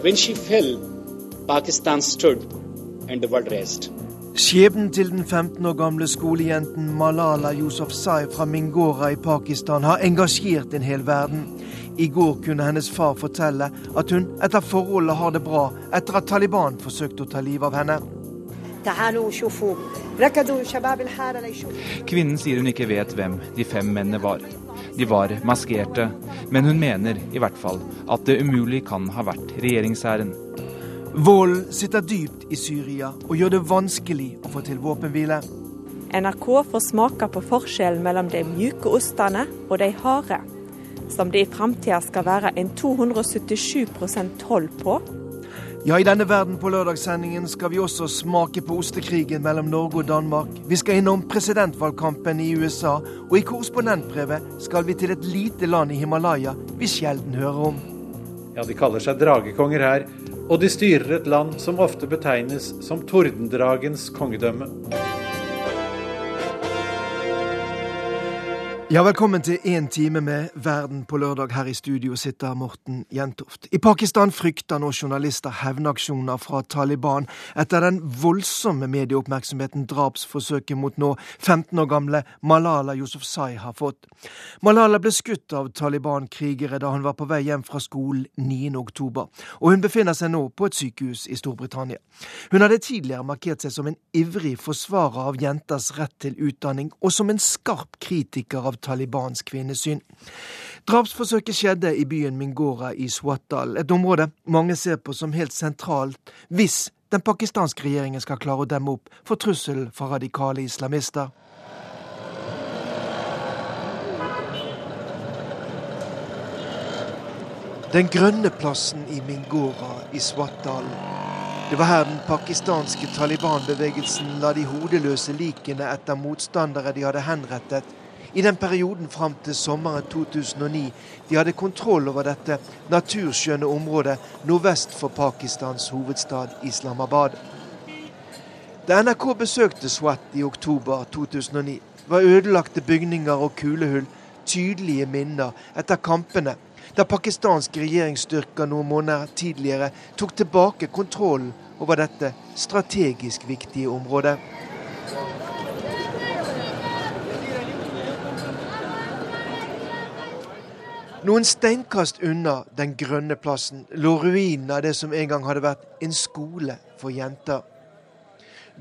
But when she fell, Pakistan stood and the world rest. Skjebnen til den 15 år gamle skolejenten Malala Yousafzai fra Mingora i Pakistan har engasjert en hel verden. I går kunne hennes far fortelle at hun etter forholdet har det bra etter at Taliban forsøkte å ta livet av henne. Kvinnen sier hun ikke vet hvem de fem mennene var. De var maskerte, men hun mener i hvert fall at det umulig kan ha vært regjeringshæren. Volden sitter dypt i Syria og gjør det vanskelig å få til våpenhvile. NRK får smake på forskjellen mellom de mjuke ostene og de harde, som det i framtida skal være en 277% toll på. Ja, i denne Verden på lørdagssendingen skal vi også smake på ostekrigen mellom Norge og Danmark. Vi skal innom presidentvalgkampen i USA, og i korrespondentbrevet skal vi til et lite land i Himalaya vi sjelden hører om. Ja, de kaller seg dragekonger her, og de styrer et land som ofte betegnes som tordendragens kongedømme. Ja, Velkommen til én time med Verden på lørdag. Her i studio sitter Morten Jentoft. I Pakistan frykter nå journalister hevnaksjoner fra Taliban etter den voldsomme medieoppmerksomheten drapsforsøket mot nå 15 år gamle Malala Yousafzai har fått. Malala ble skutt av Taliban-krigere da hun var på vei hjem fra skolen 9.10, og hun befinner seg nå på et sykehus i Storbritannia. Hun hadde tidligere markert seg som en ivrig forsvarer av jenters rett til utdanning, og som en skarp kritiker av Talibans kvinnesyn. Drapsforsøket skjedde i byen Mingora i Swatdal, et område mange ser på som helt sentralt hvis den pakistanske regjeringen skal klare å demme opp for trusselen fra radikale islamister. Den grønne plassen i Mingora i Swatdal. Det var her den pakistanske Taliban-bevegelsen la de hodeløse likene etter motstandere de hadde henrettet i den perioden fram til sommeren 2009 de hadde kontroll over dette naturskjønne området nordvest for Pakistans hovedstad Islamabad. Da NRK besøkte Swat i oktober 2009, var ødelagte bygninger og kulehull tydelige minner etter kampene da pakistanske regjeringsstyrker noen måneder tidligere tok tilbake kontrollen over dette strategisk viktige området. Noen steinkast unna den grønne plassen lå ruinen av det som en gang hadde vært en skole for jenter.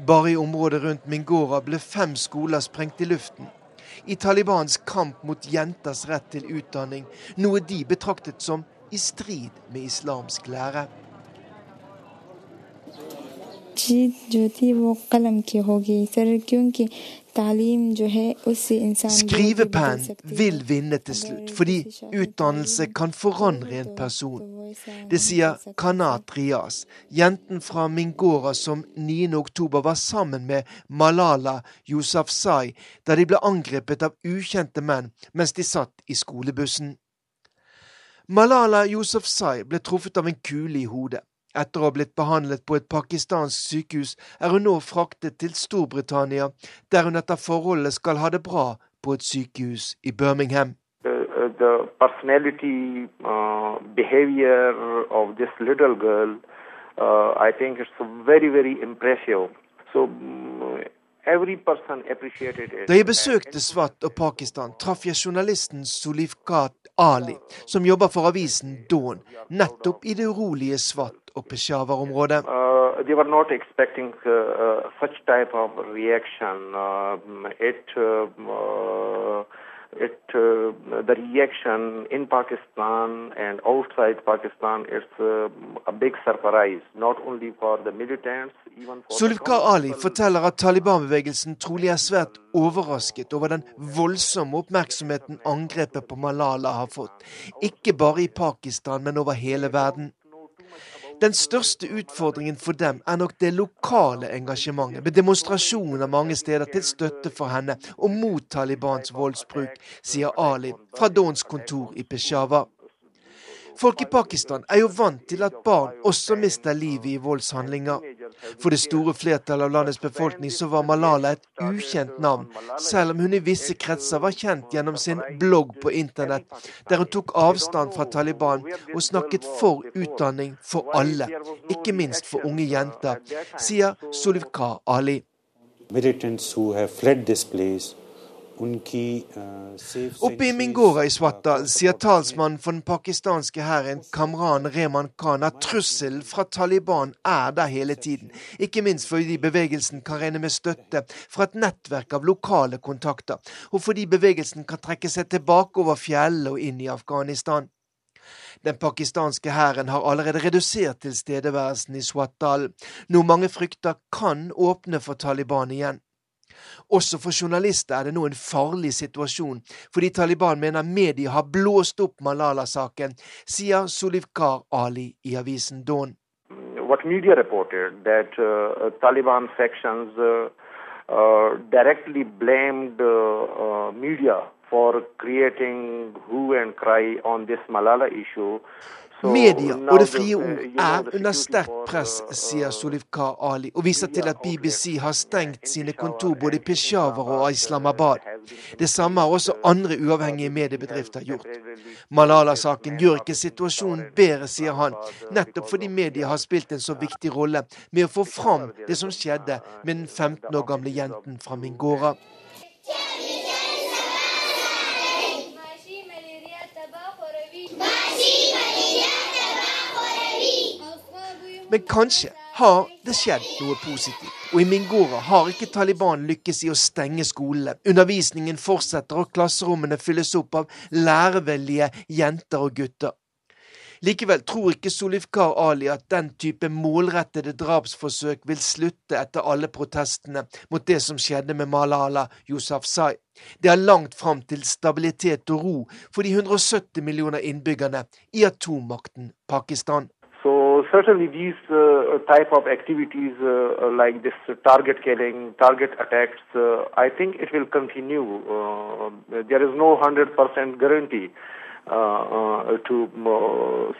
Bare i området rundt Mingora ble fem skoler sprengt i luften. I Talibans kamp mot jenters rett til utdanning, noe de betraktet som i strid med islamsk lære. جيت جو تھی وہ قلم کی Skrivepennen vil vinne til slutt, fordi utdannelse kan forandre en person. Det sier Kanat Riaz, jenten fra Mingora som 9.10 var sammen med Malala Yousafzai da de ble angrepet av ukjente menn mens de satt i skolebussen. Malala Yousafzai ble truffet av en kule i hodet. Etter å ha blitt behandlet på et pakistansk sykehus, er hun nå fraktet til Storbritannia, der hun etter forholdet skal ha det bra på et sykehus i Birmingham. The, the personality, uh, behavior of this little girl, uh, da jeg besøkte Swat og Pakistan, traff jeg journalisten Sulifkat Ali, som jobber for avisen Dawn, nettopp i det urolige Swat og Peshawar-området. Uh, it uh, the reaction in Pakistan and outside Pakistan is uh, a big surprise, not only for the militants, even for Sulfkar Ali forteller at Taliban-bevegelsen trolig er svært overrasket over den voldsomme oppmerksomheten angrepet på Malala har fått, ikke bare i Pakistan, men over hele verden. Den største utfordringen for dem er nok det lokale engasjementet, med demonstrasjoner mange steder til støtte for henne og mot Talibans voldsbruk, sier Ali fra Dons kontor i Peshawar. Folk i Pakistan er jo vant til at barn også mister livet i voldshandlinger. For det store flertallet av landets befolkning så var Malala et ukjent navn, selv om hun i visse kretser var kjent gjennom sin blogg på internett, der hun tok avstand fra Taliban og snakket for utdanning for alle, ikke minst for unge jenter, sier Solivka Ali. Militants who have fled this place Oppe i Mingora i Swatta sier talsmannen for den pakistanske hæren Kamran Rehman Khan at trusselen fra Taliban er der hele tiden. Ikke minst fordi bevegelsen kan regne med støtte fra et nettverk av lokale kontakter, og fordi bevegelsen kan trekke seg tilbake over fjellene og inn i Afghanistan. Den pakistanske hæren har allerede redusert tilstedeværelsen i Swattal, noe mange frykter kan åpne for Taliban igjen. Også for journalister er det nå en farlig situasjon, fordi Taliban mener media har blåst opp Malala-saken, sier Solivkar Ali i avisen Dawn. What media reported that uh, Taliban sections uh, uh, directly blamed uh, media for creating who and cry on this Malala issue Media og det frie ord er under sterkt press, sier Solivkar Ali, og viser til at BBC har stengt sine kontor både i Peshawar og Islamabad. Det samme har også andre uavhengige mediebedrifter gjort. Malala-saken gjør ikke situasjonen bedre, sier han, nettopp fordi media har spilt en så viktig rolle med å få fram det som skjedde med den 15 år gamle jenten fra Mingora. Men kanskje har det skjedd noe positivt. Og i Mingora har ikke Taliban lykkes i å stenge skolene. Undervisningen fortsetter, og klasserommene fylles opp av lærevillige jenter og gutter. Likevel tror ikke Solifkar Ali at den type målrettede drapsforsøk vil slutte etter alle protestene mot det som skjedde med Malala Yousafzai. Det er langt fram til stabilitet og ro for de 170 millioner innbyggerne i atommakten Pakistan. Certainly these uh, type of activities uh, like this target killing, target attacks, uh, I think it will continue. Uh, there is no 100% guarantee uh, uh, to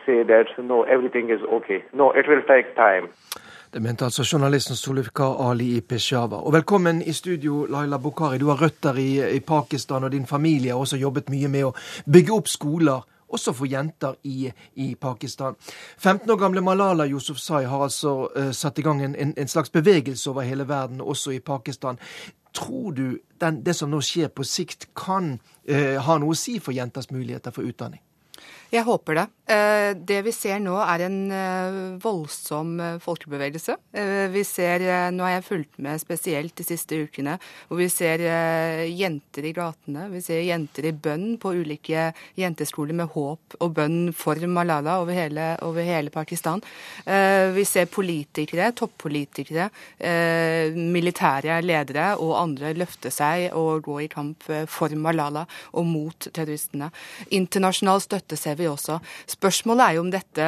say that no, everything is okay. No, it will take time. Det mente altså journalisten Solifkar Ali i Peshawar. Og velkommen i studio, Laila Bokhari. Du har røtter i, i Pakistan, og din familie har også jobbet mye med å bygge opp skoler også for jenter i, i, Pakistan. 15 år gamle Malala Yousufzai har altså uh, satt i gang en, en, en, slags bevegelse over hele verden, også i Pakistan. Tror du den, det som nå skjer på sikt, kan uh, ha noe å si for jenters muligheter for utdanning? Jeg håper det. Eh, det vi ser nå er en eh, voldsom eh, folkebevegelse. Vi ser, Nå har jeg fulgt med spesielt de siste ukene, hvor vi ser jenter i gatene. Vi ser jenter i bønn på ulike jenteskoler med håp og bønn for Malala over hele, over hele Pakistan. Vi ser politikere, toppolitikere, militære ledere og andre løfte seg og gå i kamp for Malala og mot terroristene. Internasjonal støtte ser vi også. Spørsmålet er jo om dette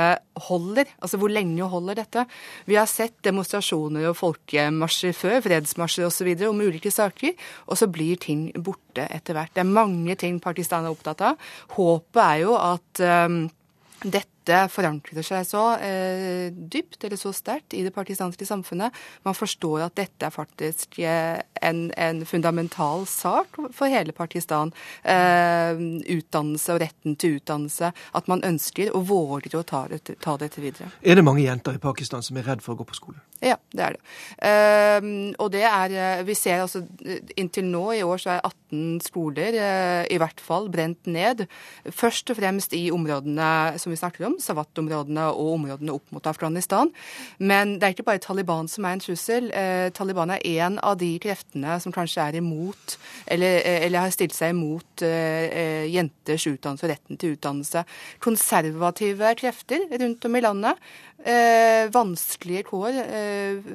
holder. Altså hvor lenge holder dette? Vi har sett demonstrasjoner og folkemarsjer før, fredsmarsjer osv. om ulike saker, og så blir ting borte etter hvert. Det er mange ting Pakistan er opptatt av. Håpet er jo at um, dette dette forankrer seg så eh, dypt eller så sterkt i det partisanske samfunnet. Man forstår at dette er faktisk eh, en, en fundamental sak for hele Pakistan. Eh, utdannelse og retten til utdannelse. At man ønsker og våger å ta det, ta dette videre. Er det mange jenter i Pakistan som er redd for å gå på skole? Ja, det er det. Uh, og det er eh, Vi ser altså inntil nå i år så er 18 skoler uh, i hvert fall brent ned. Først og fremst i områdene som vi snakker om om, Sawat-områdene og områdene opp mot Afghanistan. Men det er ikke bare Taliban som er en trussel. Eh, Taliban er en av de kreftene som kanskje er imot, eller, eh, eller har stilt seg imot eh, eh, jenters utdannelse og retten til utdannelse. Konservative krefter rundt om i landet eh, vanskelige kår, eh,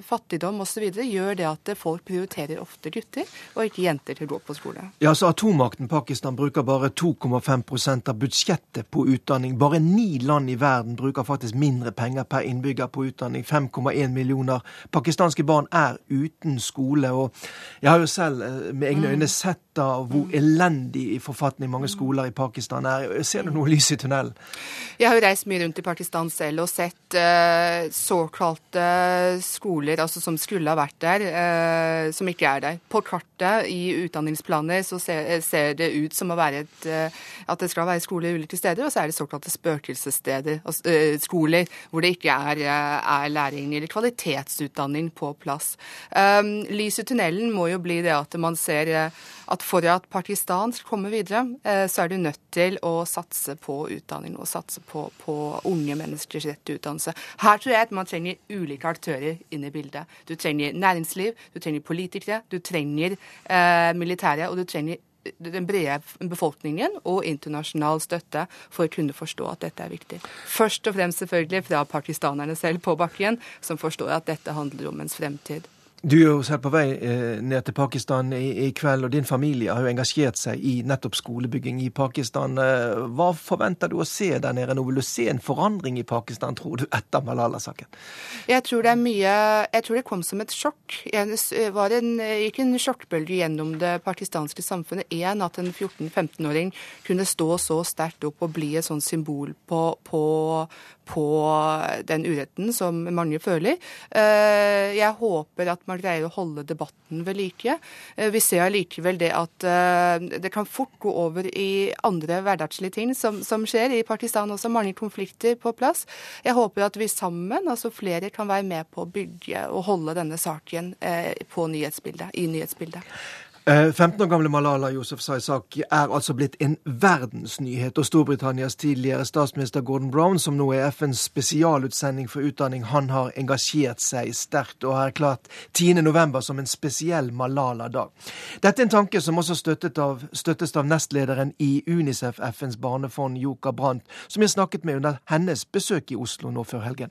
fattigdom osv. gjør det at folk prioriterer ofte gutter og ikke jenter til å gå på skole. Ja, så Atommakten Pakistan bruker bare 2,5% av budsjettet på utdanning. Bare ni land i verden bruker faktisk mindre penger per innbygger på utdanning. 5,1 millioner pakistanske barn er uten skole. Og jeg har jo selv eh, med egne øyne sett da hvor elendig forfatning mange skoler i Pakistan er. Ser du noe lys i tunnelen? Jeg har jo reist mye rundt i Pakistan selv og sett uh, såkalte skoler altså som skulle ha vært der, eh, som ikke er der. På kartet i utdanningsplaner så ser, ser det ut som å et, uh, at det skal være skoler ulike steder, og så er det såkalte spøkelsessteder, altså, skoler, hvor det ikke er, er læring eller kvalitetsutdanning på plass. Um, lys i tunnelen må jo bli det at man ser at for at Pakistan skal komme videre, så er du nødt til å satse på utdanning og satse på, på unge menneskers rett til utdannelse. Her tror jeg at man trenger ulike aktører inn i bildet. Du trenger næringsliv, du trenger politikere, du trenger eh, militære, og du trenger den brede befolkningen og internasjonal støtte for å kunne forstå at dette er viktig. Først og fremst selvfølgelig fra pakistanerne selv på bakken, som forstår at dette handler om ens fremtid. Du er jo selv på vei eh, ned til Pakistan i, i, kveld, og din familie har jo engasjert seg i nettopp skolebygging i Pakistan. Eh, hva forventer du å se der nede nå? Vil du se en forandring i Pakistan, tror du, etter Malala-saken? Jeg tror det er mye Jeg tror det kom som et sjokk. Det var en, gikk en sjokkbølge gjennom det pakistanske samfunnet. En at en 14-15-åring kunne stå så sterkt opp og bli et sånt symbol på, på, på den uretten som mange føler. Eh, jeg håper at man greier å holde debatten ved like. Eh, vi ser allikevel det at eh, det kan fort gå over i andre hverdagslige ting som, som, skjer. I Pakistan også mange konflikter på plass. Jeg håper at vi sammen, altså flere, kan være med på å bygge og holde denne saken på nyhetsbildet, i nyhetsbildet. 15 eh, år gamle Malala Yousafzai er altså blitt en verdensnyhet. Og Storbritannias tidligere statsminister Gordon Brown, som nå er FNs spesialutsending for utdanning, han har engasjert seg sterkt og har erklært 10.11. som en spesiell Malala-dag. Dette er en tanke som også av, støttes av nestlederen i Unicef, FNs barnefond, Joka Brandt, som jeg snakket med under hennes besøk i Oslo nå før helgen.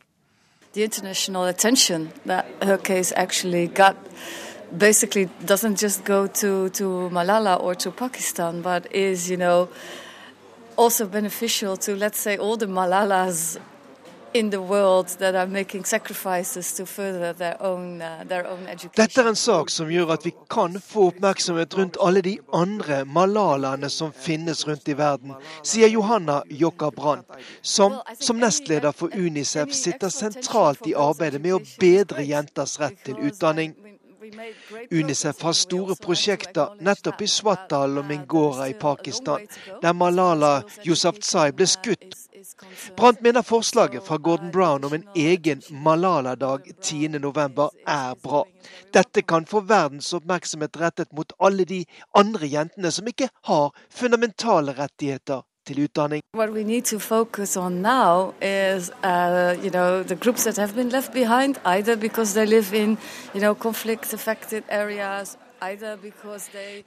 The international attention that her case actually basically doesn't just go to, to Malala or to Pakistan, but is, you know, also beneficial to, let's say, all the Malalas in the world that are making sacrifices to further their own, uh, their own education. Dette er en sak som gjør at vi kan få oppmerksomhet rundt alle de andre Malalaene som finnes rundt i verden, sier Johanna Jokka Brandt, som som nestleder for Unicef sitter sentralt i arbeidet med å bedre jenters rett til utdanning. Unicef har store prosjekter nettopp i Swatdal og Mingora i Pakistan, der Malala Yousafzai ble skutt. Brandt mener forslaget fra Gordon Brown om en egen Malala-dag 10.11 er bra. Dette kan få verdens oppmerksomhet rettet mot alle de andre jentene som ikke har fundamentale rettigheter til utdanning. What we need to focus on now is, uh, you know, the groups that have been left behind, either because they live in, you know, areas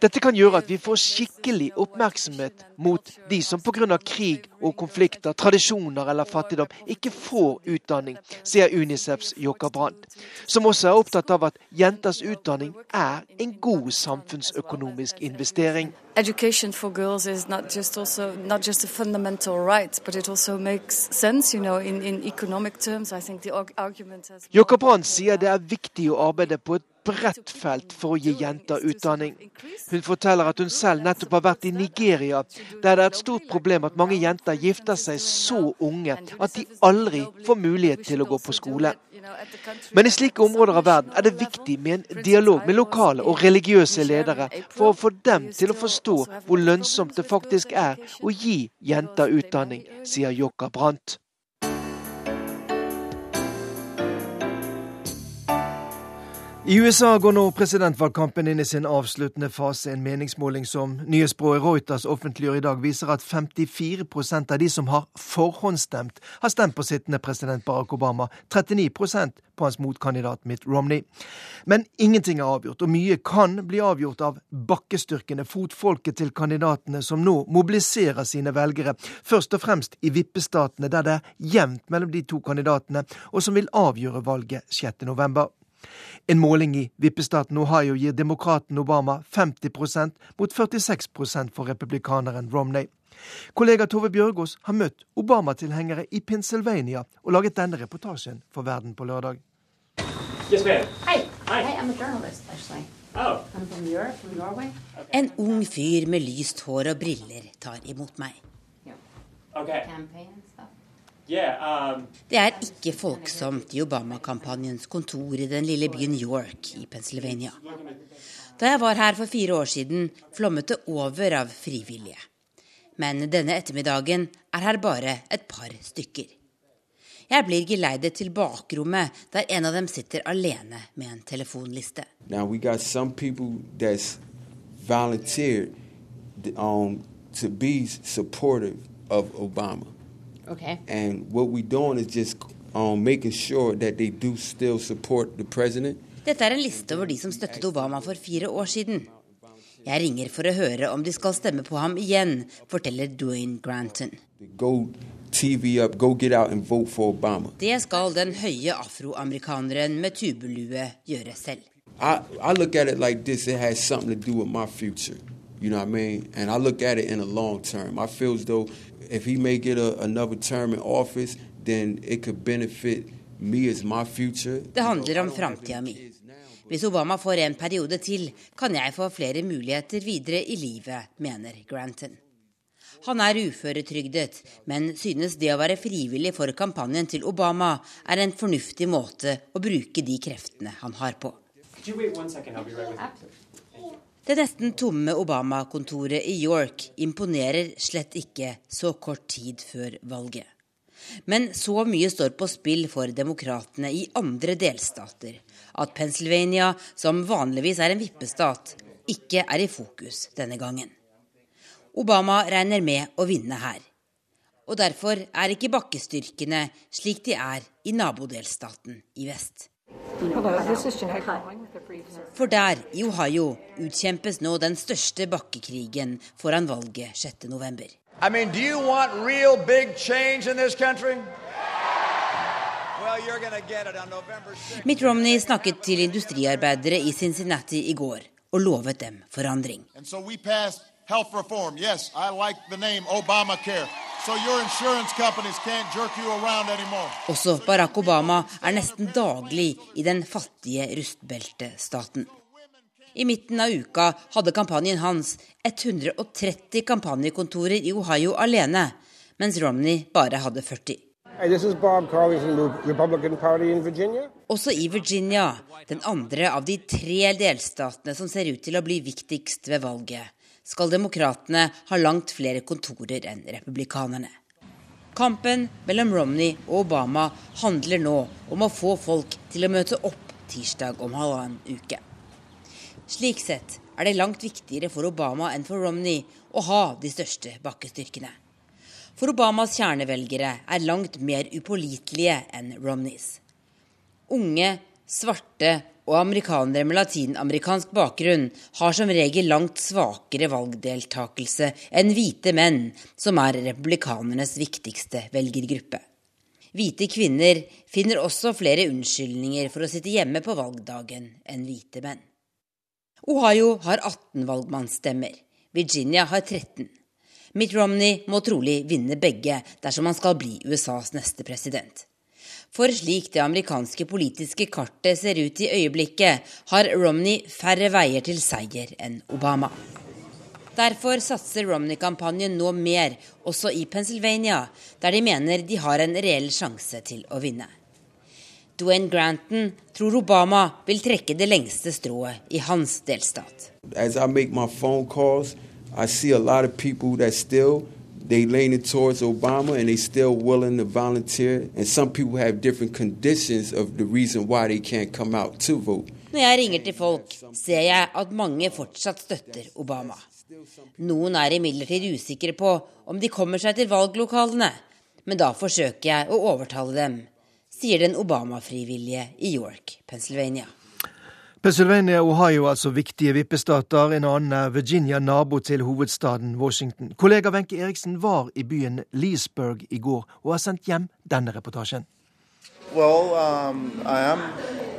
dette kan gjøre at vi får skikkelig oppmerksomhet mot de som pga. krig og konflikter, tradisjoner eller fattigdom ikke får utdanning, sier Unicefs Jokka Brandt, som også er opptatt av at jenters utdanning er en god samfunnsøkonomisk investering. Education for girls is not just also not just a fundamental right, but it also makes sense, you know, in, in economic terms. I think the argument has. Jakob sier det er viktig å arbeide på et bredt felt for å gi jenter utdanning. Hun forteller at hun selv nettopp har vært i Nigeria, der det er et stort problem at mange jenter gifter seg så unge at de aldri får mulighet til å gå på skole. Men i slike områder av verden er det viktig med en dialog med lokale og religiøse ledere for å få dem til å forstå hvor lønnsomt det faktisk er å gi jenter utdanning, sier Jokka Brandt. I USA går nå presidentvalgkampen inn i sin avsluttende fase. En meningsmåling som nyhetsbyrået Reuters offentliggjør i dag, viser at 54% av de som har forhåndsstemt, har stemt på sittende president Barack Obama. 39% på hans motkandidat Mitt Romney. Men ingenting er avgjort, og mye kan bli avgjort av bakkestyrkene, fotfolket til kandidatene, som nå mobiliserer sine velgere. Først og fremst i vippestatene, der det er jevnt mellom de to kandidatene, og som vil avgjøre valget 6.11. En måling i vippestaten Ohio gir demokraten Obama 50% mot 46% for republikaneren Romney. Kollega Tove Bjørgaas har møtt Obama-tilhengere i Pennsylvania og laget denne reportasjen for Verden på lørdag. Yes, Hi. Hi. Hi, journalist, actually. Oh. I'm from Europe, from Norway. En ung fyr med lyst hår og briller tar imot meg. Okay. Um, det er ikke folksomt i Obama-kampanjens kontor i den lille byen York i Pennsylvania. Da jeg var her for fire år siden, flommet det over av frivillige. Men denne ettermiddagen er her bare et par stykker. Jeg blir geleidet til bakrommet, der en av dem sitter alene med en telefonliste. Now we got some people that's volunteered um, to be supportive of Obama. Okay. And what we're doing is just um, making sure that they do still support the president. Dette er en liste over de som støttet Obama for fire år siden. Jeg ringer for å høre om de skal stemme på ham igjen, forteller Dwayne Granton. Go TV up, go get out and vote for Obama. Det skal den høye afroamerikaneren med tubelue gjøre selv. I, I look at it like this, it has something to do with my future. You know what I mean? And I look at it in a long term. I feel as though if he may get a, another term in office, then it could benefit me as my future. Det handler om framtida mi. Hvis Obama får en periode til, kan jeg få flere muligheter videre i livet, mener Granton. Han er uføretrygdet, men synes det å være frivillig for kampanjen til Obama er en fornuftig måte å bruke de kreftene han har på. Det nesten tomme Obama-kontoret i York imponerer slett ikke så kort tid før valget. Men så mye står på spill for demokratene i andre delstater at Pennsylvania, som vanligvis er en vippestat, ikke er i fokus denne gangen. Obama regner med å vinne her. Og derfor er ikke bakkestyrkene slik de er i nabodelstaten i vest. For der, i Ohio, utkjempes nå den største bakkekrigen foran valget 6.11. I mean, do you want real big change in this country? Mitt Romney snakket til industriarbeidere i Cincinnati i går og lovet dem forandring. So yes, like Obamacare. So Også Barack Obama er nesten daglig i den fattige rustbeltestaten. I midten av uka hadde kampanjen hans 130 kampanjekontorer i Ohio alene, mens Romney bare hadde 40. Også i Virginia, den andre av de tre delstatene som ser ut til å bli viktigst ved valget, skal demokratene ha langt flere kontorer enn republikanerne. Kampen mellom Romney og Obama handler nå om å få folk til å møte opp tirsdag om halvannen uke. Slik sett er det langt viktigere for Obama enn for Romney å ha de største bakkestyrkene. For Obamas kjernevelgere er langt mer upålitelige enn Romneys. Unge, svarte og amerikanere med latinamerikansk bakgrunn har som regel langt svakere valgdeltakelse enn hvite menn, som er republikanernes viktigste velgergruppe. Hvite kvinner finner også flere unnskyldninger for å sitte hjemme på valgdagen enn hvite menn. Ohio har 18 valgmannsstemmer. Virginia har 13. Mitt Romney må trolig vinne begge dersom han skal bli USAs neste president. For slik det amerikanske politiske kartet ser ut i øyeblikket, har Romney færre veier til seier enn Obama. Derfor satser Romney-kampanjen nå mer, også i Pennsylvania, der de mener de har en reell sjanse til å vinne. Dwayne Granton tror Obama vil trekke det lengste strået i hans delstat. As I make my phone calls, I see a lot of they leaning towards Obama and they still willing to volunteer. And some people have different conditions of the reason why they can't come out to vote. Når jeg ringer til folk, ser jeg at mange fortsatt støtter Obama. Noen er imidlertid usikre på om de kommer seg til valglokalene, men da forsøker jeg å overtale dem, sier den Obama-frivillige i York, Pennsylvania. Pennsylvania og Ohio er altså viktige vippestater. En annen er Virginia, nabo til hovedstaden Washington. Kollega Wenche Eriksen var i byen Leesburg i går og har sendt hjem denne reportasjen. Well, um, I am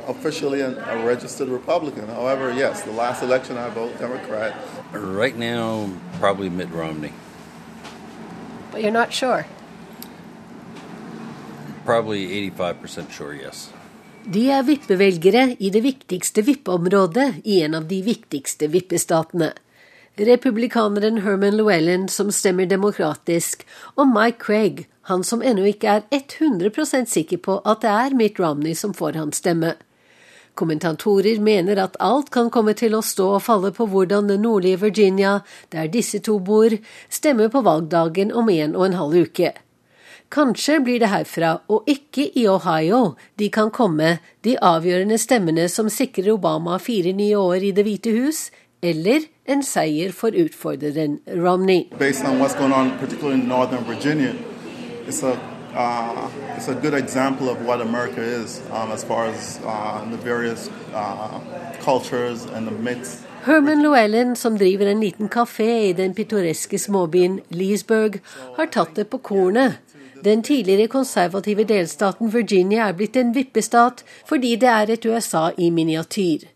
officially a registered Republican. However, yes, the last election I voted Democrat. Right now, probably Mitt Romney. But you're not sure. Probably 85% sure, yes. De er vippevelgere i det viktigste vippeområdet i en av de viktigste vippestatene. Republikaneren Herman Llewellyn, som stemmer demokratisk, og Mike Craig, han som ennå ikke er 100% sikker på at det er Mitt Romney som får hans stemme. Kommentatorer mener at alt kan komme til å stå og falle på hvordan det nordlige Virginia, der disse to bor, stemmer på valgdagen om en og en halv uke. Kanskje blir det herfra, og ikke i Ohio, de kan komme, de avgjørende stemmene som sikrer Obama fire nye år i Det hvite hus, eller en seier for utfordreren Romney. It's a, uh, it's a good example of what America is um, as far as uh, the various uh, cultures and the myths. Herman Llewellyn, som driver en liten kafé i den pittoreske småbyen Leesburg, har tatt det på kornet den tidligere konservative delstaten Virginia er blitt en vippestat fordi det er et USA i miniatyr.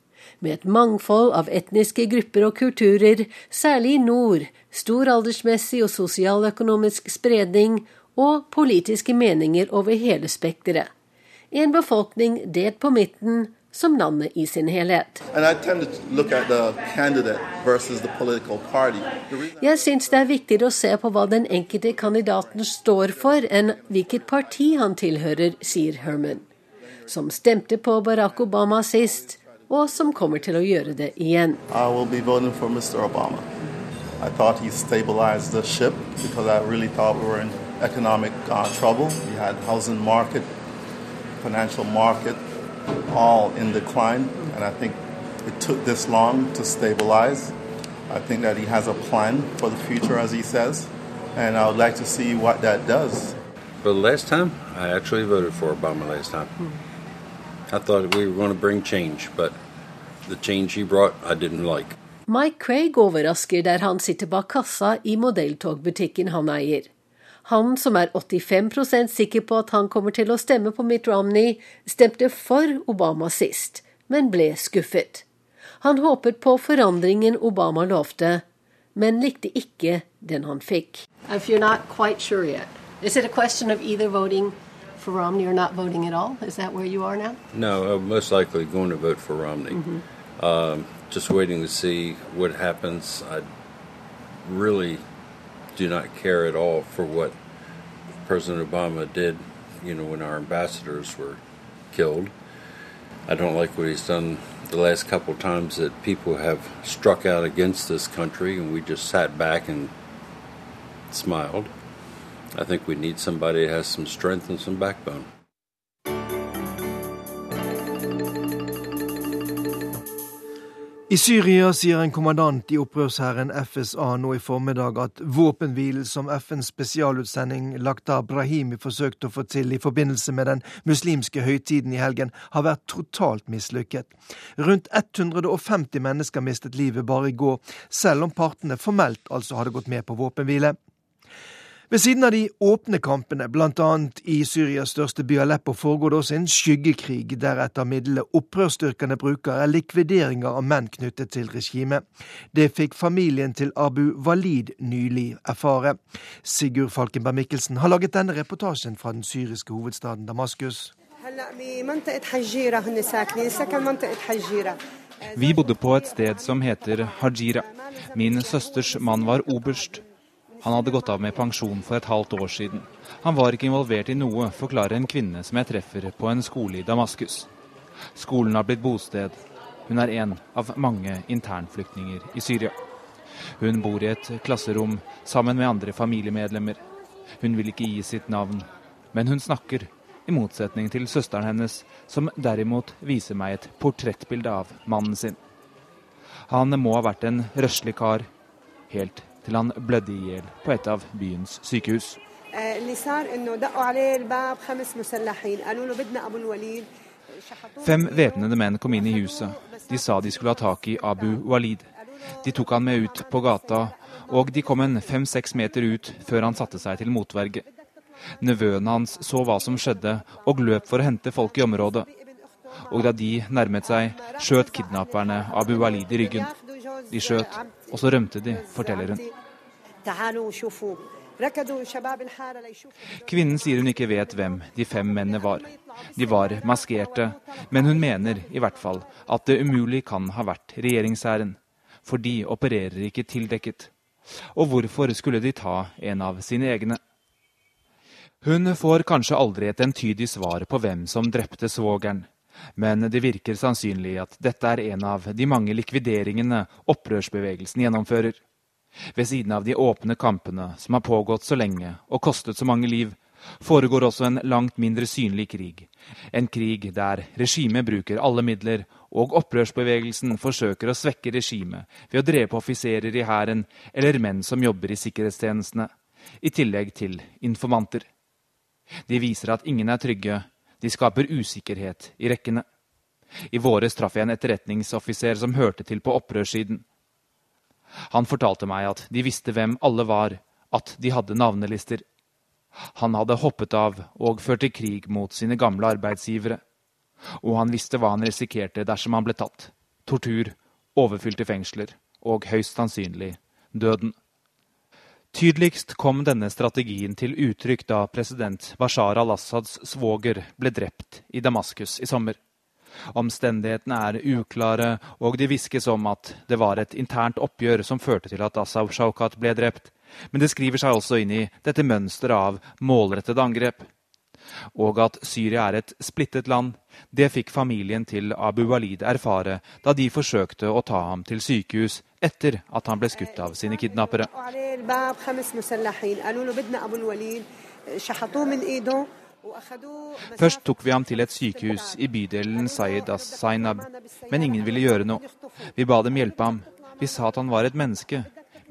Med et mangfold av etniske grupper og kulturer, særlig i nord, stor aldersmessig og sosialøkonomisk spredning og politiske meninger over hele spekteret. En befolkning delt på midten som landet i sin helhet. Jeg syns det er viktigere å se på hva den enkelte kandidaten står for, enn hvilket parti han tilhører, sier Herman. Som stemte på Barack Obama sist, og som kommer til å gjøre det igjen. I thought he stabilized the ship because I really thought we were in economic uh, trouble. We had housing market, financial market, all in decline, and I think it took this long to stabilize. I think that he has a plan for the future, as he says, and I would like to see what that does. But last time, I actually voted for Obama last time. I thought we were going to bring change, but the change he brought, I didn't like. Mike Craig overrasker der han sitter bak kassa i modelltogbutikken han eier. Han som er 85% sikker på at han kommer til å stemme på Mitt Romney, stemte for Obama sist, men ble skuffet. Han håpet på forandringen Obama lovte, men likte ikke den han fikk. Sure yet, is it a question of either voting for Romney or not voting at all? Is that where you are now? No, I'm most likely going to vote for Romney. Mm -hmm. um, just waiting to see what happens. I really do not care at all for what President Obama did, you know, when our ambassadors were killed. I don't like what he's done the last couple times that people have struck out against this country and we just sat back and smiled. I think we need somebody that has some strength and some backbone. I Syria sier en kommandant i opprørshæren FSA nå i formiddag at våpenhvilen som FNs spesialutsending Lakhdar Brahimi forsøkte å få til i forbindelse med den muslimske høytiden i helgen, har vært totalt mislykket. Rundt 150 mennesker mistet livet bare i går, selv om partene formelt altså hadde gått med på våpenhvile. Ved siden av de åpne kampene, bl.a. i Syrias største by Aleppo, foregår det også en skyggekrig, der et av midlene opprørsstyrkene bruker, er likvideringer av menn knyttet til regimet. Det fikk familien til Abu Walid nylig erfare. Sigurd Falkenberg Mikkelsen har laget denne reportasjen fra den syriske hovedstaden Damaskus. Vi bodde på et sted som heter Hajira. Min søsters mann var oberst. Han hadde gått av med pensjon for et halvt år siden. Han var ikke involvert i noe, forklarer en kvinne som jeg treffer på en skole i Damaskus. Skolen har blitt bosted. Hun er en av mange internflyktninger i Syria. Hun bor i et klasserom sammen med andre familiemedlemmer. Hun vil ikke gi sitt navn, men hun snakker, i motsetning til søsteren hennes, som derimot viser meg et portrettbilde av mannen sin. Han må ha vært en røslig kar, helt til han blødde i hjel på et av byens sykehus. Fem væpnede menn kom inn i huset. De sa de skulle ha tak i Abu Walid. De tok han med ut på gata, og de kom en fem-seks meter ut før han satte seg til motverge. Nevøen hans så hva som skjedde, og løp for å hente folk i området. Og da de nærmet seg, skjøt kidnapperne Abu Walid i ryggen. De skjøt, og så rømte de, forteller hun. Kvinnen sier hun ikke vet hvem de fem mennene var. De var maskerte, men hun mener i hvert fall at det umulig kan ha vært regjeringshæren. For de opererer ikke tildekket. Og hvorfor skulle de ta en av sine egne? Hun får kanskje aldri et entydig svar på hvem som drepte svogeren. Men det virker sannsynlig at dette er en av de mange likvideringene opprørsbevegelsen gjennomfører. Ved siden av de åpne kampene som har pågått så lenge og kostet så mange liv, foregår også en langt mindre synlig krig. En krig der regimet bruker alle midler, og opprørsbevegelsen forsøker å svekke regimet ved å drepe offiserer i hæren eller menn som jobber i sikkerhetstjenestene, i tillegg til informanter. De viser at ingen er trygge, de skaper usikkerhet i rekkene. I våres traff jeg en etterretningsoffiser som hørte til på opprørssiden. Han fortalte meg at de visste hvem alle var, at de hadde navnelister. Han hadde hoppet av og ført til krig mot sine gamle arbeidsgivere. Og han visste hva han risikerte dersom han ble tatt. Tortur, overfylte fengsler og høyst sannsynlig døden. Tydeligst kom denne strategien til uttrykk da president Bashar al-Assads svoger ble drept i Damaskus i sommer. Omstendighetene er uklare, og det hviskes om at det var et internt oppgjør som førte til at Assaw Shaukat ble drept. Men det skriver seg også inn i dette mønsteret av målrettede angrep. Og at Syria er et splittet land, det fikk familien til Abu Walid erfare da de forsøkte å ta ham til sykehus etter at han ble skutt av sine kidnappere. Først tok vi ham til et sykehus i bydelen Sayed as-Zainab, men ingen ville gjøre noe. Vi ba dem hjelpe ham. Vi sa at han var et menneske,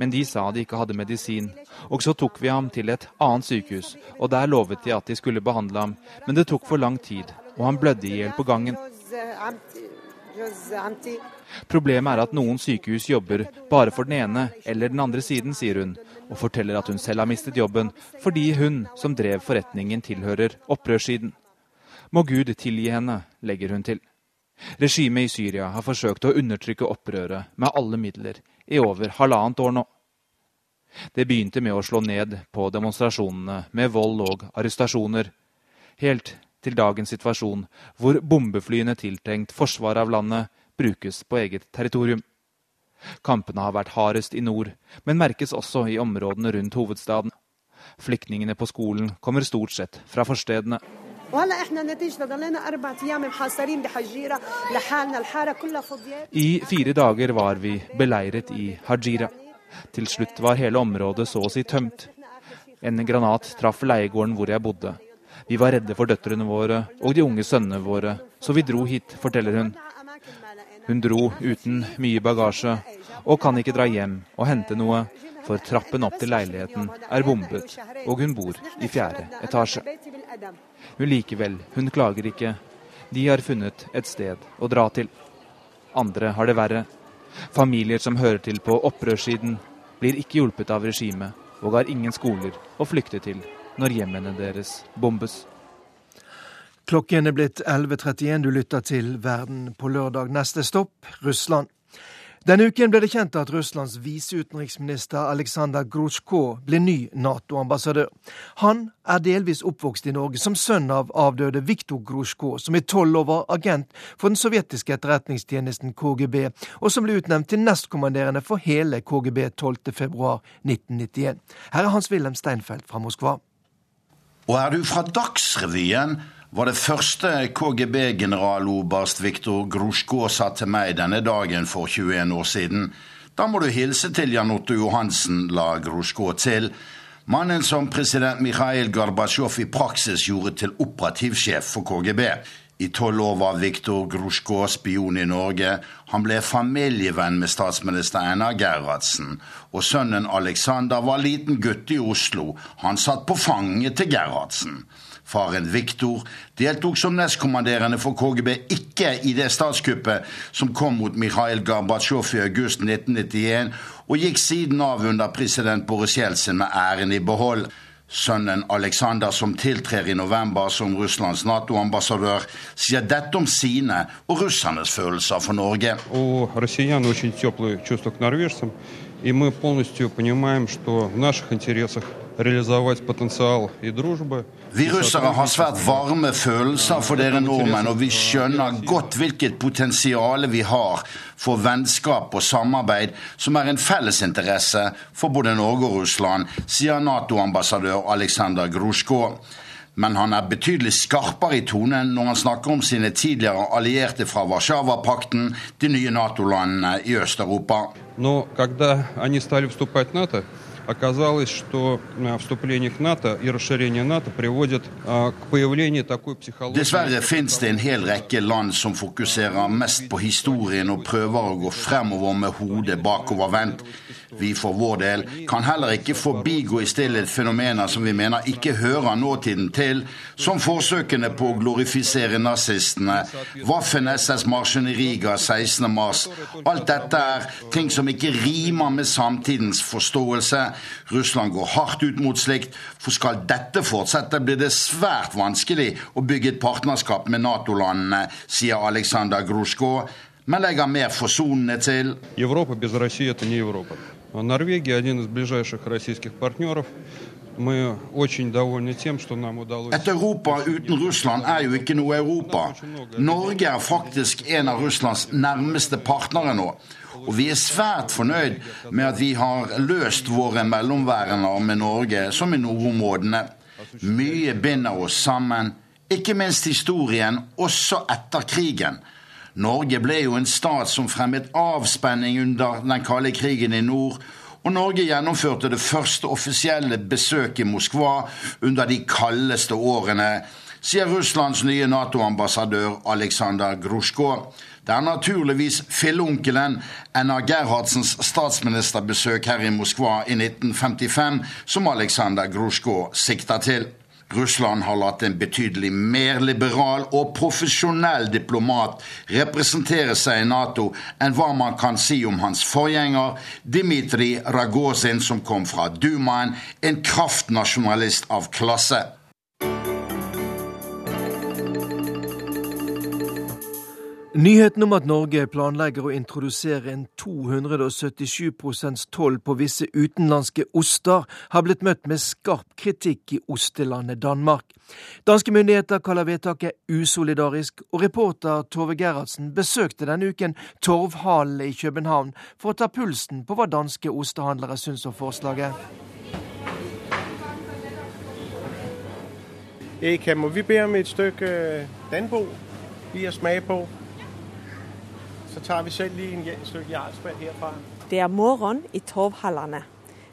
men de sa de ikke hadde medisin. Og så tok vi ham til et annet sykehus, og der lovet de at de skulle behandle ham, men det tok for lang tid, og han blødde i hjel på gangen. Problemet er at noen sykehus jobber bare for den ene eller den andre siden, sier hun, og forteller at hun selv har mistet jobben fordi hun som drev forretningen, tilhører opprørssiden. Må Gud tilgi henne, legger hun til. Regimet i Syria har forsøkt å undertrykke opprøret med alle midler i over halvannet år nå. Det begynte med å slå ned på demonstrasjonene med vold og arrestasjoner, helt til dagens situasjon, hvor bombeflyene tiltenkt forsvaret av landet brukes på eget territorium. Kampene har vært hardest i nord, men merkes også i områdene rundt hovedstaden. Flyktningene på skolen kommer stort sett fra forstedene. I fire dager var vi beleiret i Hajira. Til slutt var hele området så å si tømt. En granat traff leiegården hvor jeg bodde. Vi var redde for døtrene våre og de unge sønnene våre, så vi dro hit, forteller hun. Hun dro uten mye bagasje og kan ikke dra hjem og hente noe, for trappen opp til leiligheten er bombet, og hun bor i fjerde etasje. Men likevel, hun klager ikke. De har funnet et sted å dra til. Andre har det verre. Familier som hører til på opprørssiden, blir ikke hjulpet av regimet og har ingen skoler å flykte til når hjemmene deres bombes. Klokken er blitt 11.31. Du lytter til Verden på lørdag. Neste stopp Russland. Denne uken ble det kjent at Russlands viseutenriksminister Aleksandr Grusjko blir ny Nato-ambassadør. Han er delvis oppvokst i Norge som sønn av avdøde Viktor Grusjko, som i tolv år var agent for den sovjetiske etterretningstjenesten KGB, og som ble utnevnt til nestkommanderende for hele KGB 12.2.1991. Her er Hans-Wilhelm Steinfeld fra Moskva. Og er du fra Dagsrevyen? Var det første KGB-generaloberst Viktor Grusjko sa til meg denne dagen for 21 år siden. Da må du hilse til Jan Otto Johansen, la Grusjko til. Mannen som president Mikhail Gorbatsjov i praksis gjorde til operativsjef for KGB. I tolv år var Viktor Grusjko spion i Norge. Han ble familievenn med statsminister Einar Gerhardsen. Og sønnen Alexander var liten gutt i Oslo. Han satt på fanget til Gerhardsen. Faren Viktor deltok som nestkommanderende for KGB ikke i det statskuppet som kom mot Mikhail Gorbatsjov i august 1991, og gikk siden av under president Boris Jeltsin med æren i behold. Sønnen Aleksander, som tiltrer i november som Russlands Nato-ambassadør, sier dette om sine og russernes følelser for Norge. У россиян очень теплые чувства к норвежцам. И мы полностью понимаем, что в наших интересах реализовать потенциал и дружбы. Vi russere har svært varme følelser for dere nordmenn, og vi skjønner godt hvilket potensial vi har for vennskap og samarbeid, som er en fellesinteresse for både Norge og Russland, sier Nato-ambassadør Aleksandr Grusjko. Men han er betydelig skarpere i tonen når han snakker om sine tidligere allierte fra Warszawapakten, de nye Nato-landene i Øst-Europa Но когда они стали вступать в НАТО, оказалось, что вступление к НАТО и расширение НАТО приводит к появлению такой психологии. Dessverre finnes det en hel rekke land som fokuserer mest på historien og prøver å gå fremover med hodet bakovervendt. Vi for vår del kan heller ikke forbigå i stillhet fenomener som vi mener ikke hører nåtiden til, som forsøkene på å glorifisere nazistene, Waffen-SS-marsjen i Riga 16.3. Alt dette er ting som ikke rimer med samtidens forståelse. Russland går hardt ut mot slikt, for skal dette fortsette, blir det svært vanskelig å bygge et partnerskap med Nato-landene, sier Aleksandr Grusjko, men legger mer forsonende til. Europa uten Russland er ikke Europa. Norvegia er en av de nærmeste. Et Europa uten Russland er jo ikke noe Europa. Norge er faktisk en av Russlands nærmeste partnere nå. Og vi er svært fornøyd med at vi har løst våre mellomværender med Norge, som i nordområdene. Mye binder oss sammen, ikke minst historien, også etter krigen. Norge ble jo en stat som fremmet avspenning under den kalde krigen i nord. Og Norge gjennomførte det første offisielle besøket i Moskva under de kaldeste årene, sier Russlands nye Nato-ambassadør Aleksandr Grusjko. Det er naturligvis filleonkelen Enna Gerhardsens statsministerbesøk her i Moskva i 1955 som Aleksandr Grusjko sikter til. Russland har latt en betydelig mer liberal og profesjonell diplomat representere seg i Nato enn hva man kan si om hans forgjenger Dmitrij Ragozin, som kom fra Dumaen, en kraftnasjonalist av klasse. Nyheten om at Norge planlegger å introdusere en 277% toll på visse utenlandske oster, har blitt møtt med skarp kritikk i ostelandet Danmark. Danske myndigheter kaller vedtaket usolidarisk, og reporter Tove Gerhardsen besøkte denne uken Torvhallen i København for å ta pulsen på hva danske ostehandlere syns om forslaget. Eka, må vi be om et stykke danbo vi har smake på? Så tar vi selv lige en stykke jarlsberg herfra. Det er morgen i Torvhallene,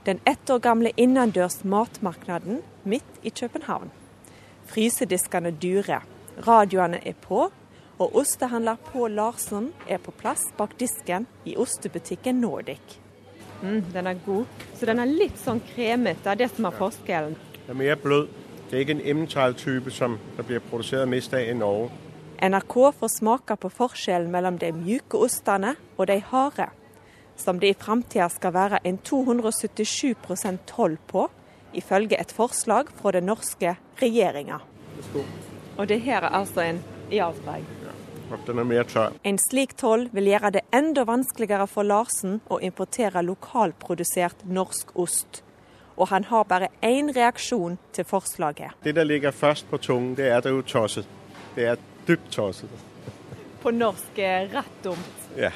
den ett år gamle innendørs matmarknaden midt i København. Frysediskene durer, radioene er på, og ostehandler Pål Larsen er på plass bak disken i ostebutikken Nordic. Mm, den er god. Så den er litt sånn kremete, det er det som er forskjellen. Den er mer blød. Det er ikke en emmental-type som der blir produsert mest av i Norge. NRK får smake på forskjellen mellom de mjuke ostene og de harde, som det i framtida skal være en 277% toll på, ifølge et forslag fra den norske regjeringa. Og det her er altså en Jarlsberg? Er tørr. En slik toll vil gjøre det enda vanskeligere for Larsen å importere lokalprodusert norsk ost. Og han har bare én reaksjon til forslaget. Det der ligger først på tungen, det er det jo tosset. Det er dypt tosset. På norsk rett dumt. Ja.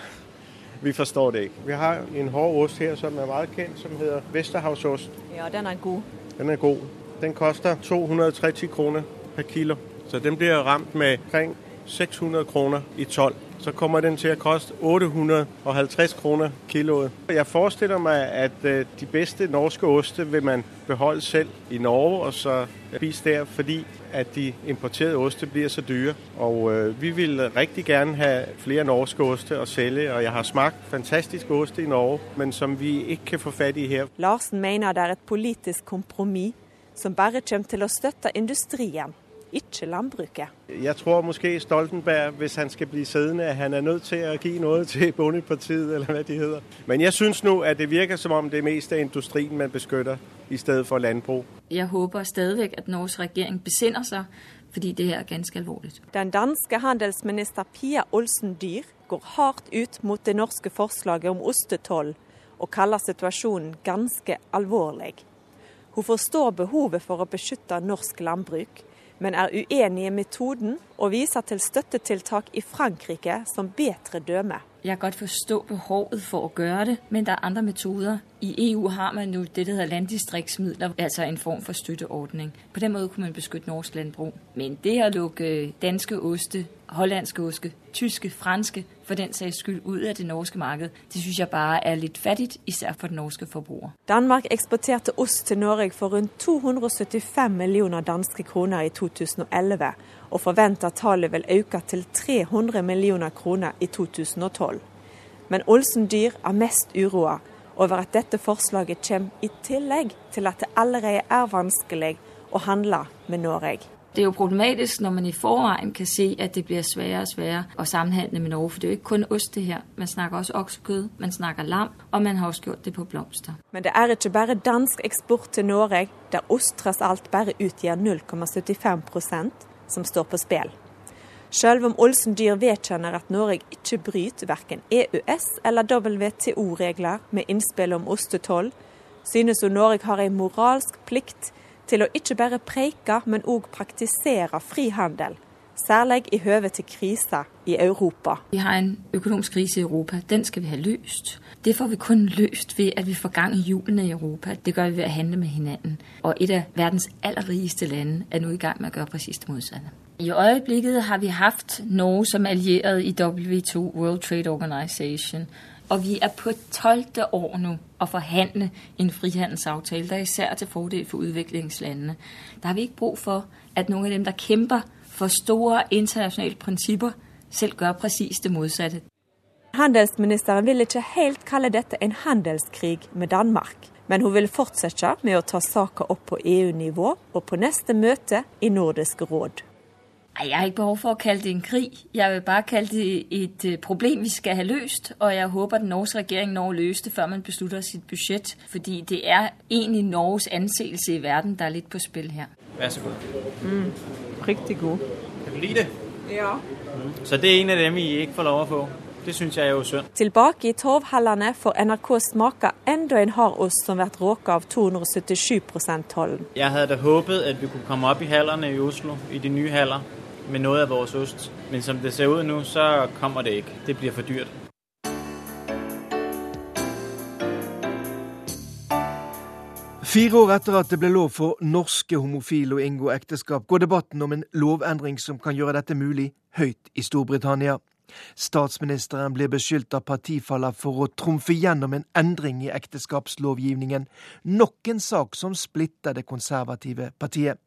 Vi forstår det ikke. Vi har en hård ost her som er veldig kjent, som heter Vesterhavsost. Ja, den er god. Den er god. Den koster 230 kroner per kilo. Så den blir ramt med omkring 600 kroner i toll. Så kommer den til å koste 850 kroner kiloet. Jeg forestiller meg at de beste norske oste vil man beholde selv i Norge og så spise der, fordi at de importerede oste blir så dyre. Og øh, vi vil rigtig gerne ha flere norske oste å selge, og jeg har smakt fantastiske oste i Norge, men som vi ikke kan få fatt i her. Larsen mener det er et politisk kompromiss som bare kommer til å støtte industrien ikke landbruket. Jeg tror måske Stoltenberg, hvis han skal bli siddende, at han er nødt til å gi noe til Bondepartiet, eller hva de heter. Men jeg syns nå at det virker som om det meste er industrien man beskytter, i stedet for landbrug. Jeg håper stadig at Norges regjering besinner seg, fordi det her er ganske alvorlig. Den danske handelsminister Pia Olsen Dyr går hardt ut mot det norske forslaget om ostetoll, og kaller situasjonen ganske alvorlig. Hun forstår behovet for å beskytte norsk landbruk, men er uenig i metoden og viser til støttetiltak i Frankrike som bedre døme. Jeg kan godt forstå behovet for å gjøre det, men det er andre metoder. I EU har man jo det der heter landdistriktsmidler, altså en form for støtteordning. På den måten kunne man beskytte norsk landbruk. Men det å lukke danske oste, hollandske oste, tyske, franske for den sags skyld ut av det norske markedet, det syns jeg bare er litt fattig, især for den norske forbruker. Danmark eksporterte ost til Norge for rundt 275 millioner danske kroner i 2011, og forventer tallet vil øke til 300 millioner kroner i 2012. Men Olsen Dyr er mest uroa over at dette forslaget kommer i tillegg til at det allerede er vanskelig å handle med Norge. Det er jo problematisk når man i forveien kan se at det blir sværere og sværere å samhandle med Norge. For det er jo ikke kun ost det her. Man snakker også oksekjøtt, man snakker lam, og man har også gjort det på blomster. Men det er ikke bare dansk eksport til Norge, der ost tross alt bare utgjør 0,75% som står på spill. Selv om Olsen Dyr vedkjenner at Norge ikke bryter verken EØS- eller WTO-regler med innspill om ostetoll, synes hun Norge har en moralsk plikt til å ikke bare preike, men òg praktisere frihandel. Særlig i høve til krisa i Europa. Vi har en økonomisk krise i Europa. Den skal vi ha løst. Det får vi kun løst ved at vi får gang i hjulene i Europa. Det gjør vi ved å handle med hverandre. Og et av verdens aller rikeste land er nå i gang med å gjøre presis det motsatte. I øyeblikket har vi hatt Norge som alliert i W2, World Trade Organization. Og vi er på tolvte år nå å forhandle en frihandelsavtale, der er især til fordel for utviklingslandene. Der har vi ikke bruk for at noen av dem der kjemper for store internasjonale prinsipper, selv gjør presis det motsatte. Handelsministeren vil ikke helt kalle dette en handelskrig med Danmark. Men hun vil fortsette med å ta saka opp på EU-nivå og på neste møte i Nordisk råd. Jeg har ikke behov for å kalle det en krig. Jeg vil bare kalle det et øh, problem vi skal ha løst. Og jeg håper den norske regjering når å løse det før man beslutter sitt budsjett. Fordi det er egentlig Norges anseelse i verden der er litt på spill her. Vær så god. Mm, riktig god. Kan du like det? Ja. Så det er en av dem vi ikke får lov å få. Det syns jeg er jo synd. Tilbake i Torvhallene får NRK smake enda en hardost som blir råket av 277 %-tollen. Jeg hadde håpet at vi kunne komme opp i hallene i Oslo, i de nye haller, med noe av vår ost. Men som det ser ut nå, så kommer det ikke. Det blir for dyrt. Fire år etter at det ble lov for norske homofile å inngå ekteskap, går debatten om en lovendring som kan gjøre dette mulig, høyt i Storbritannia. Statsministeren blir beskyldt av partifaller for å trumfe gjennom en endring i ekteskapslovgivningen, nok en sak som splitter det konservative partiet.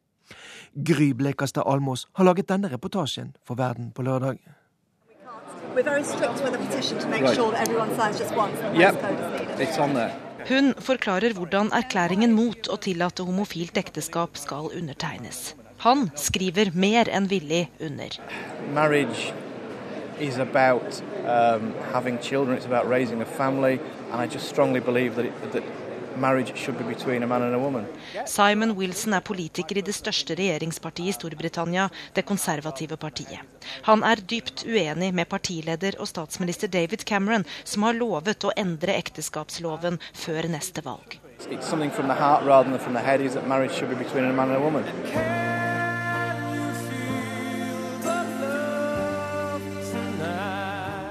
Gry Blekastad Almås har laget denne reportasjen for Verden på lørdag. Hun forklarer hvordan erklæringen mot å tillate homofilt ekteskap skal undertegnes. Han skriver mer enn villig under. Marriage is about um, having children, it's about raising a family, and I just strongly believe that, it, that marriage should be between a man and a woman. Simon Wilson er politiker i det største regjeringspartiet i Storbritannia, det konservative partiet. Han er dypt uenig med partileder og statsminister David Cameron, som har lovet å endre ekteskapsloven før neste valg. It's something from the heart rather than from the head is that marriage should be between a man and a woman.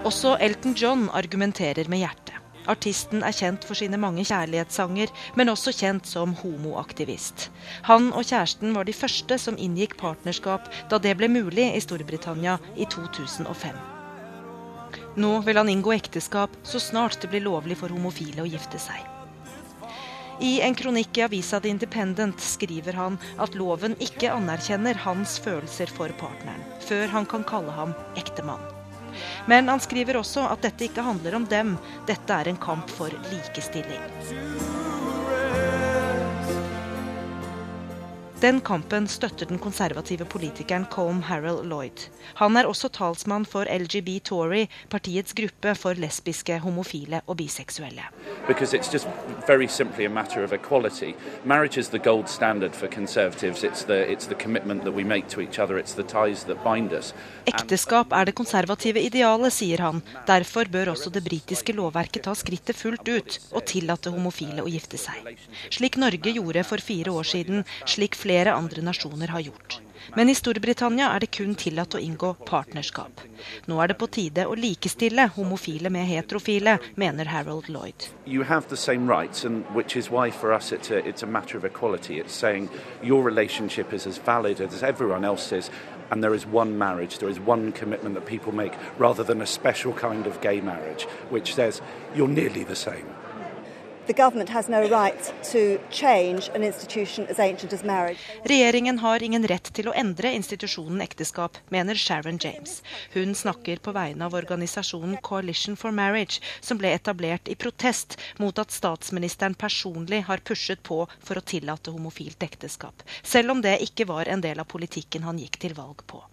Også Elton John argumenterer med hjertet. Artisten er kjent for sine mange kjærlighetssanger, men også kjent som homoaktivist. Han og kjæresten var de første som inngikk partnerskap da det ble mulig i Storbritannia i 2005. Nå vil han inngå ekteskap så snart det blir lovlig for homofile å gifte seg. I en kronikk i avisa The Independent skriver han at loven ikke anerkjenner hans følelser for partneren, før han kan kalle ham ektemann. Men han skriver også at dette ikke handler om dem, dette er en kamp for likestilling. Den kampen støtter den konservative politikeren Colm Harrell Lloyd. Han er også talsmann for LGB Tory, partiets gruppe for lesbiske, homofile og biseksuelle. Because it's just very simply a matter of equality. Marriage is the gold standard for conservatives. It's the, it's the commitment that we make to each other. It's the ties that bind us. Ekteskap er det konservative idealet, sier han. Derfor bør også det britiske lovverket ta skrittet fullt ut og tillate homofile å gifte seg. Slik Norge gjorde for fire år siden, slik flere andre nasjoner har gjort. Men i Storbritannia er det kun tillatt å inngå partnerskap. Nå er det på tide å likestille homofile med heterofile, mener Harold Lloyd. Du har de samme rights, og det er for us it's a, it's a matter. It's saying your relationship is as valid as everyone else's, and there is one marriage, there is one commitment that people make, rather than a special kind of gay marriage, which says you're nearly the same. Regjeringen har ingen rett til å endre institusjonen ekteskap, mener Sharon James. Hun snakker på vegne av organisasjonen Coalition for Marriage, som ble etablert i protest mot at statsministeren personlig har pushet på for å tillate homofilt ekteskap, selv om det ikke var en del av politikken han gikk til valg på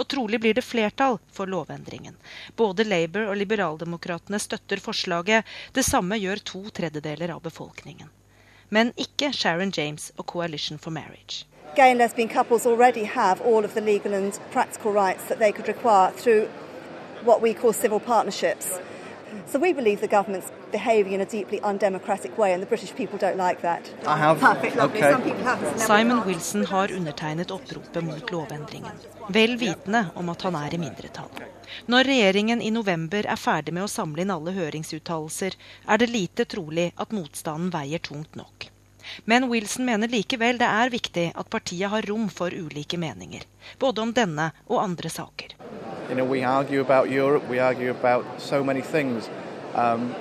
og trolig blir det flertall for lovendringen. Både Labour og liberaldemokratene støtter forslaget. Det samme gjør to tredjedeler av befolkningen. Men ikke Sharon James og Coalition for Marriage. Gay and lesbian couples already have all of the legal and practical rights that they could require through what we call civil partnerships. So we believe the government's behaving in a deeply undemocratic way, and the British people don't like that. I have. Perfect. Okay. Some people have. Simon Wilson har undertegnet oppropet mot lovendringen, vel vitende om at han er i mindretall. Når regjeringen i november er ferdig med å samle inn alle høringsuttalelser, er det lite trolig at motstanden veier tungt nok. Men Wilson mener likevel det er viktig at partiet har rom for ulike meninger, både om denne og andre saker. You know, we argue about Europe, we argue about so many things. Um,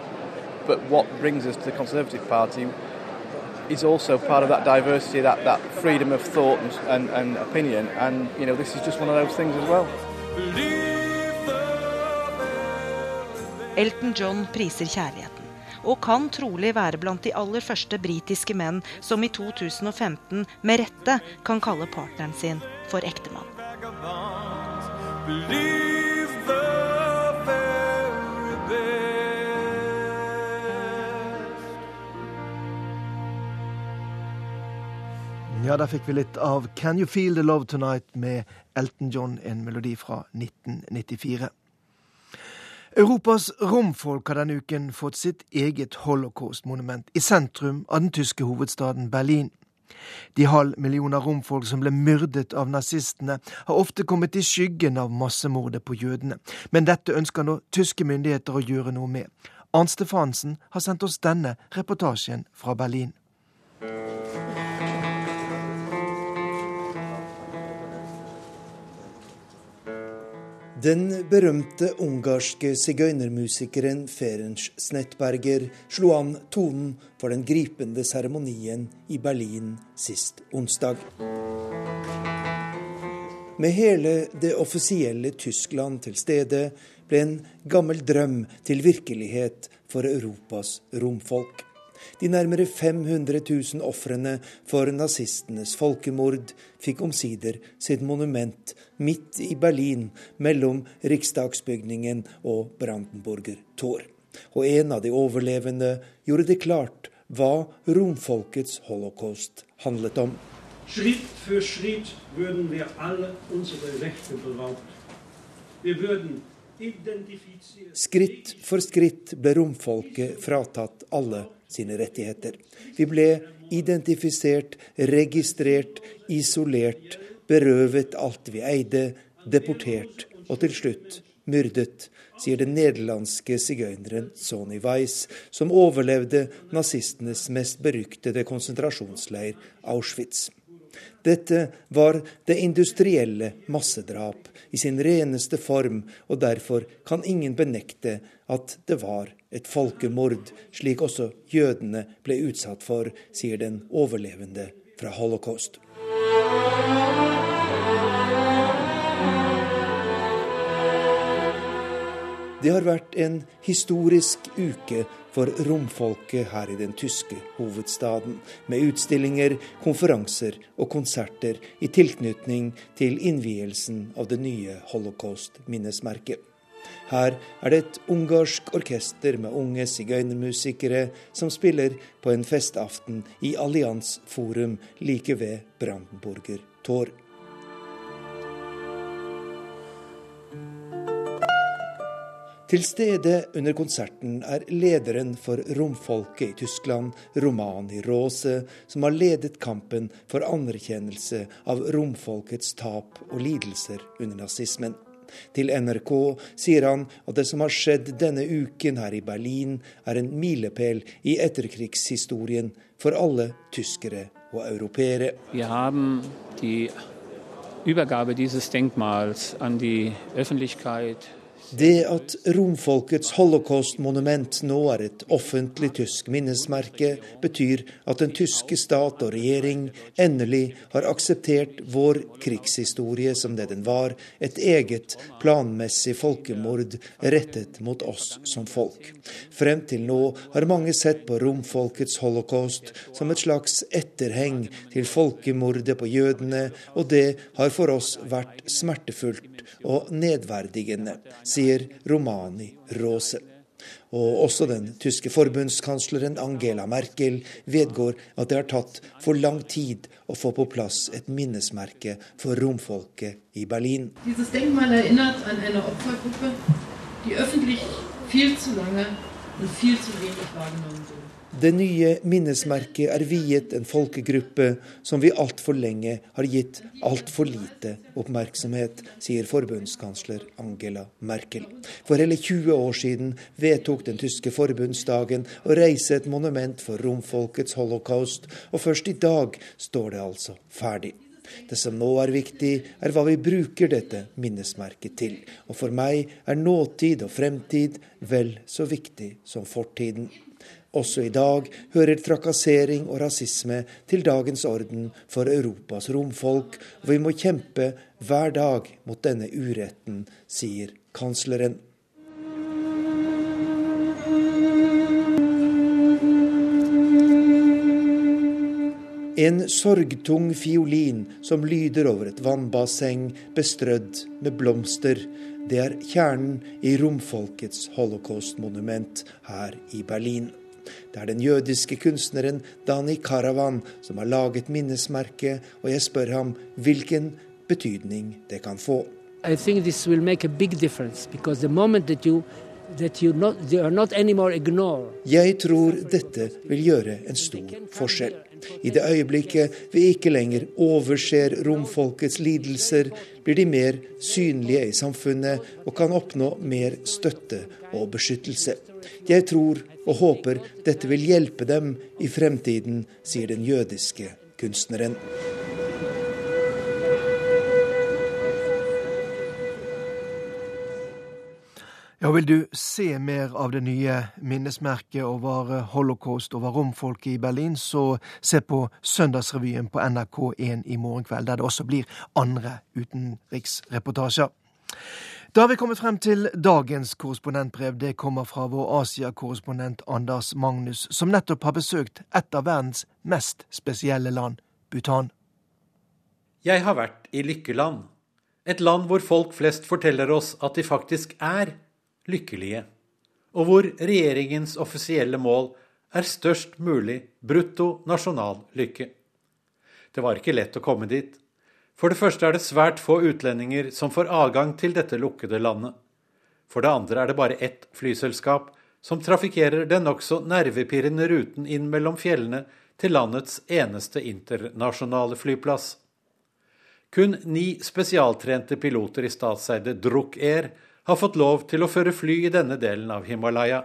but what brings us to the Conservative Party is also part of that diversity, that, that freedom of thought and, and, and opinion. And, you know, this is just one of those things as well. Elton John priser kjærligheten, og kan trolig være blant de aller første britiske menn som i 2015 med rette kan kalle partneren sin for ektemann. Ja, der fikk vi litt av Can You Feel The Love Tonight med Elton John, en melodi fra 1994. Europas romfolk har denne uken fått sitt eget holocaust-monument i sentrum av den tyske hovedstaden Berlin. De halv millioner romfolk som ble myrdet av nazistene, har ofte kommet i skyggen av massemordet på jødene. Men dette ønsker nå tyske myndigheter å gjøre noe med. Arnt Stefansen har sendt oss denne reportasjen fra Berlin. Den berømte ungarske sigøynermusikeren Ferenc Snettberger slo an tonen for den gripende seremonien i Berlin sist onsdag. Med hele det offisielle Tyskland til stede ble en gammel drøm til virkelighet for Europas romfolk. De nærmere 500 000 ofrene for nazistenes folkemord fikk omsider sitt monument midt i Berlin, mellom Riksdagsbygningen og Brandenburger Tor. Og en av de overlevende gjorde det klart hva romfolkets holocaust handlet om. Schritt for skritt würden wir alle unsere Rechte beraubt. Wir würden. Skritt for skritt ble romfolket fratatt alle sine rettigheter. Vi ble identifisert, registrert, isolert, berøvet alt vi eide, deportert og til slutt myrdet, sier den nederlandske sigøyneren Sonny Weiss, som overlevde nazistenes mest beryktede konsentrasjonsleir, Auschwitz. Dette var det industrielle massedrap i sin reneste form, og derfor kan ingen benekte at det var et folkemord, slik også jødene ble utsatt for, sier den overlevende fra holocaust. Det har vært en historisk uke for romfolket her i den tyske hovedstaden, med utstillinger, konferanser og konserter i tilknytning til innvielsen av det nye holocaust-minnesmerket. Her er det et ungarsk orkester med unge sigøynermusikere som spiller på en festaften i Allians Forum like ved Brandenburger Tor. Til stede under konserten er lederen for romfolket i Tyskland, Romani Rose, som har ledet kampen for anerkjennelse av romfolkets tap og lidelser under nazismen. Til NRK sier han at det som har skjedd denne uken her i Berlin, er en milepæl i etterkrigshistorien for alle tyskere og europeere. Vi har die Übergabe dieses Denkmals an die det at romfolkets holocaust-monument nå er et offentlig tysk minnesmerke, betyr at den tyske stat og regjering endelig har akseptert vår krigshistorie som det den var, et eget planmessig folkemord rettet mot oss som folk. Frem til nå har mange sett på romfolkets holocaust som et slags etterheng til folkemordet på jødene, og det har for oss vært smertefullt og nedverdigende sier Romani Rose. Og også den tyske forbundskansleren Angela Merkel vedgår at det har tatt for lang tid å få på plass et minnesmerke for romfolket i Berlin. Die öffentlich viel zu lange und viel zu wenig wahrgenommen wurde. Det nye minnesmerket er viet en folkegruppe som vi altfor lenge har gitt altfor lite oppmerksomhet, sier forbundskansler Angela Merkel. For hele 20 år siden vedtok den tyske forbundsdagen å reise et monument for romfolkets holocaust, og først i dag står det altså ferdig. Det som nå er viktig, er hva vi bruker dette minnesmerket til. Og for meg er nåtid og fremtid vel så viktig som fortiden. Også i dag hører trakassering og rasisme til dagens orden for Europas romfolk, og vi må kjempe hver dag mot denne uretten, sier kansleren. En sorgtung fiolin som lyder over et vannbasseng bestrødd med blomster. Det er kjernen i romfolkets holocaustmonument her i Berlin. Det er den jødiske kunstneren Dani Karavan som har laget minnesmerket, og jeg spør ham hvilken betydning det kan få. I think this will make a big difference because the moment that you jeg tror dette vil gjøre en stor forskjell. I det øyeblikket vi ikke lenger overser romfolkets lidelser, blir de mer synlige i samfunnet og kan oppnå mer støtte og beskyttelse. Jeg tror og håper dette vil hjelpe dem i fremtiden, sier den jødiske kunstneren. Ja, Vil du se mer av det nye minnesmerket over holocaust over romfolket i Berlin, så se på Søndagsrevyen på NRK1 i morgen kveld, der det også blir andre utenriksreportasjer. Da har vi kommet frem til dagens korrespondentbrev. Det kommer fra vår Asia-korrespondent Anders Magnus, som nettopp har besøkt et av verdens mest spesielle land, Bhutan. Jeg har vært i Lykkeland. Et land hvor folk flest forteller oss at de faktisk er lykkelige, og hvor regjeringens offisielle mål er størst mulig brutto nasjonal lykke. Det var ikke lett å komme dit. For det første er det svært få utlendinger som får adgang til dette lukkede landet. For det andre er det bare ett flyselskap som trafikkerer den nokså nervepirrende ruten inn mellom fjellene til landets eneste internasjonale flyplass. Kun ni spesialtrente piloter i statseide Druk Air har fått lov til å føre fly i denne delen av Himalaya.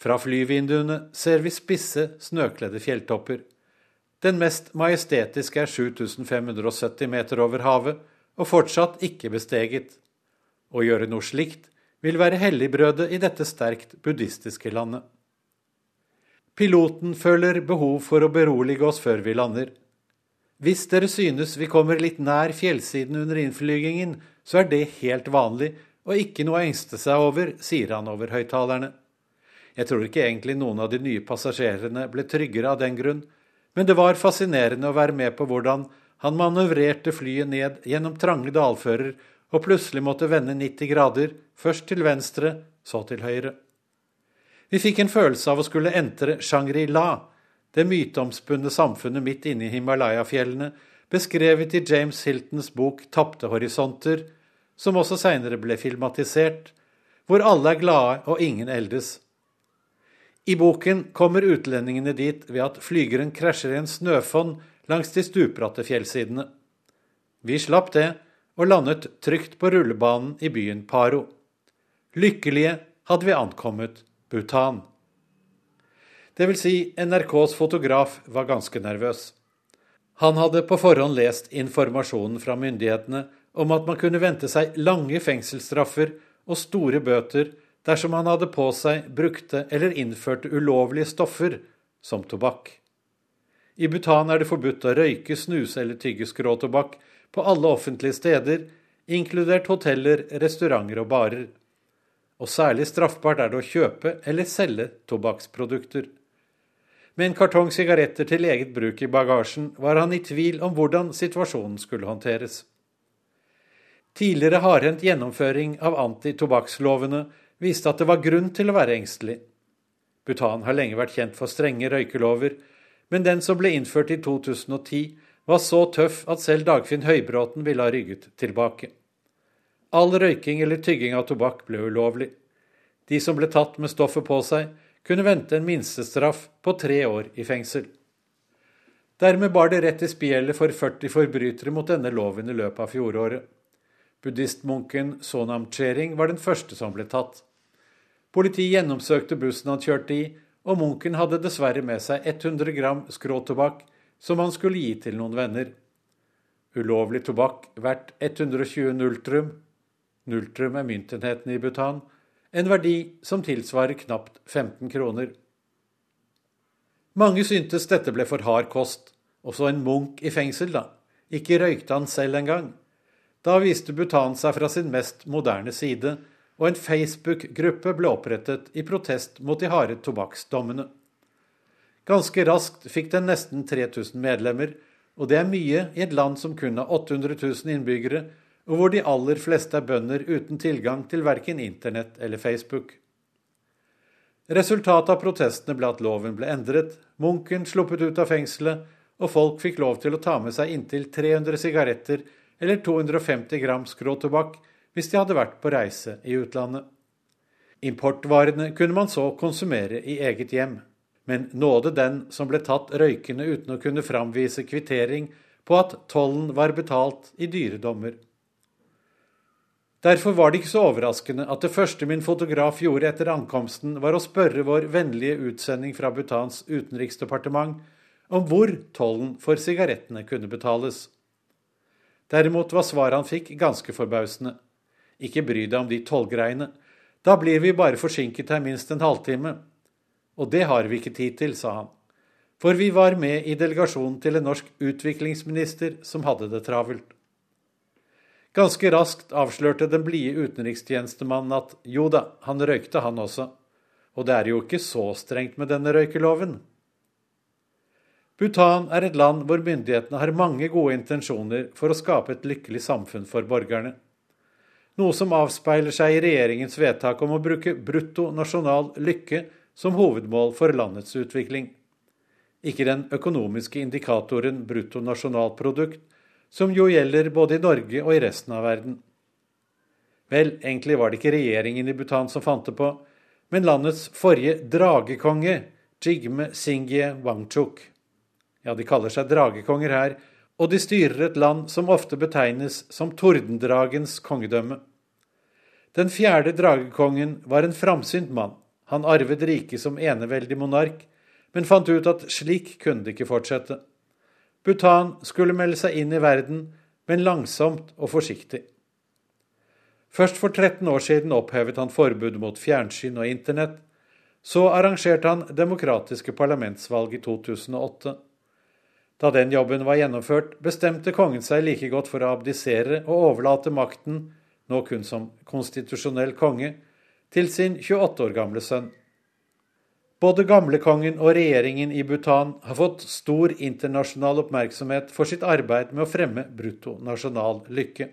Fra flyvinduene ser vi spisse, snøkledde fjelltopper. Den mest majestetiske er 7570 meter over havet, og fortsatt ikke besteget. Å gjøre noe slikt vil være helligbrødet i dette sterkt buddhistiske landet. Piloten føler behov for å berolige oss før vi lander. Hvis dere synes vi kommer litt nær fjellsiden under innflygingen, så er det helt vanlig og ikke noe å engste seg over, sier han over høyttalerne. Jeg tror ikke egentlig noen av de nye passasjerene ble tryggere av den grunn, men det var fascinerende å være med på hvordan han manøvrerte flyet ned gjennom trange dalfører og plutselig måtte vende 90 grader, først til venstre, så til høyre. Vi fikk en følelse av å skulle entre Shangri-La, det myteomspunne samfunnet midt inne i Himalaya-fjellene, beskrevet i James Hiltons bok 'Tapte horisonter', som også seinere ble filmatisert, hvor alle er glade og ingen eldes. I boken kommer utlendingene dit ved at flygeren krasjer i en snøfonn langs de stupbratte fjellsidene. Vi slapp det, og landet trygt på rullebanen i byen Paro. Lykkelige hadde vi ankommet Bhutan. Det vil si, NRKs fotograf var ganske nervøs. Han hadde på forhånd lest informasjonen fra myndighetene om at man kunne vente seg lange fengselsstraffer og store bøter dersom han hadde på seg, brukte eller innførte ulovlige stoffer, som tobakk. I Bhutan er det forbudt å røyke, snuse eller tygge skråtobakk på alle offentlige steder, inkludert hoteller, restauranter og barer. Og særlig straffbart er det å kjøpe eller selge tobakksprodukter. Med en kartong sigaretter til eget bruk i bagasjen var han i tvil om hvordan situasjonen skulle håndteres. Tidligere hardhendt gjennomføring av antitobakkslovene viste at det var grunn til å være engstelig. Bhutan har lenge vært kjent for strenge røykelover, men den som ble innført i 2010, var så tøff at selv Dagfinn Høybråten ville ha rygget tilbake. All røyking eller tygging av tobakk ble ulovlig. De som ble tatt med stoffet på seg, kunne vente en minstestraff på tre år i fengsel. Dermed bar det rett i spjeldet for 40 forbrytere mot denne loven i løpet av fjoråret. Buddhistmunken Sonam Chering var den første som ble tatt. Politiet gjennomsøkte bussen han kjørte i, og munken hadde dessverre med seg 100 gram skråtobakk som han skulle gi til noen venner. Ulovlig tobakk verdt 120 nulltrum, nulltrum er myntenheten i Bhutan, en verdi som tilsvarer knapt 15 kroner. Mange syntes dette ble for hard kost, også en munk i fengsel, da. Ikke røykte han selv engang. Da viste Bhutan seg fra sin mest moderne side, og en Facebook-gruppe ble opprettet i protest mot de harde tobakksdommene. Ganske raskt fikk den nesten 3000 medlemmer, og det er mye i et land som kun har 800 000 innbyggere, og hvor de aller fleste er bønder uten tilgang til verken internett eller Facebook. Resultatet av protestene ble at loven ble endret, munken sluppet ut av fengselet, og folk fikk lov til å ta med seg inntil 300 sigaretter eller 250 gram skråtobakk hvis de hadde vært på reise i utlandet. Importvarene kunne man så konsumere i eget hjem, men nåde den som ble tatt røykende uten å kunne framvise kvittering på at tollen var betalt i dyredommer. Derfor var det ikke så overraskende at det første min fotograf gjorde etter ankomsten, var å spørre vår vennlige utsending fra Bhutans utenriksdepartement om hvor tollen for sigarettene kunne betales. Derimot var svaret han fikk, ganske forbausende. Ikke bry deg om de tollgreiene. Da blir vi bare forsinket her minst en halvtime. Og det har vi ikke tid til, sa han. For vi var med i delegasjonen til en norsk utviklingsminister som hadde det travelt. Ganske raskt avslørte den blide utenrikstjenestemannen at jo da, han røykte han også. Og det er jo ikke så strengt med denne røykeloven. Bhutan er et land hvor myndighetene har mange gode intensjoner for å skape et lykkelig samfunn for borgerne noe som avspeiler seg i regjeringens vedtak om å bruke brutto nasjonal lykke som hovedmål for landets utvikling. Ikke den økonomiske indikatoren brutto nasjonalprodukt, som jo gjelder både i Norge og i resten av verden. Vel, egentlig var det ikke regjeringen i Bhutan som fant det på, men landets forrige dragekonge, Jigme Singye Wangchuk. Ja, de kaller seg dragekonger her, og de styrer et land som ofte betegnes som tordendragens kongedømme. Den fjerde dragekongen var en framsynt mann. Han arvet riket som eneveldig monark, men fant ut at slik kunne det ikke fortsette. Bhutan skulle melde seg inn i verden, men langsomt og forsiktig. Først for 13 år siden opphevet han forbudet mot fjernsyn og internett. Så arrangerte han demokratiske parlamentsvalg i 2008. Da den jobben var gjennomført, bestemte kongen seg like godt for å abdisere og overlate makten nå kun som konstitusjonell konge, til sin 28 år gamle sønn. Både gamlekongen og regjeringen i Bhutan har fått stor internasjonal oppmerksomhet for sitt arbeid med å fremme bruttonasjonal lykke.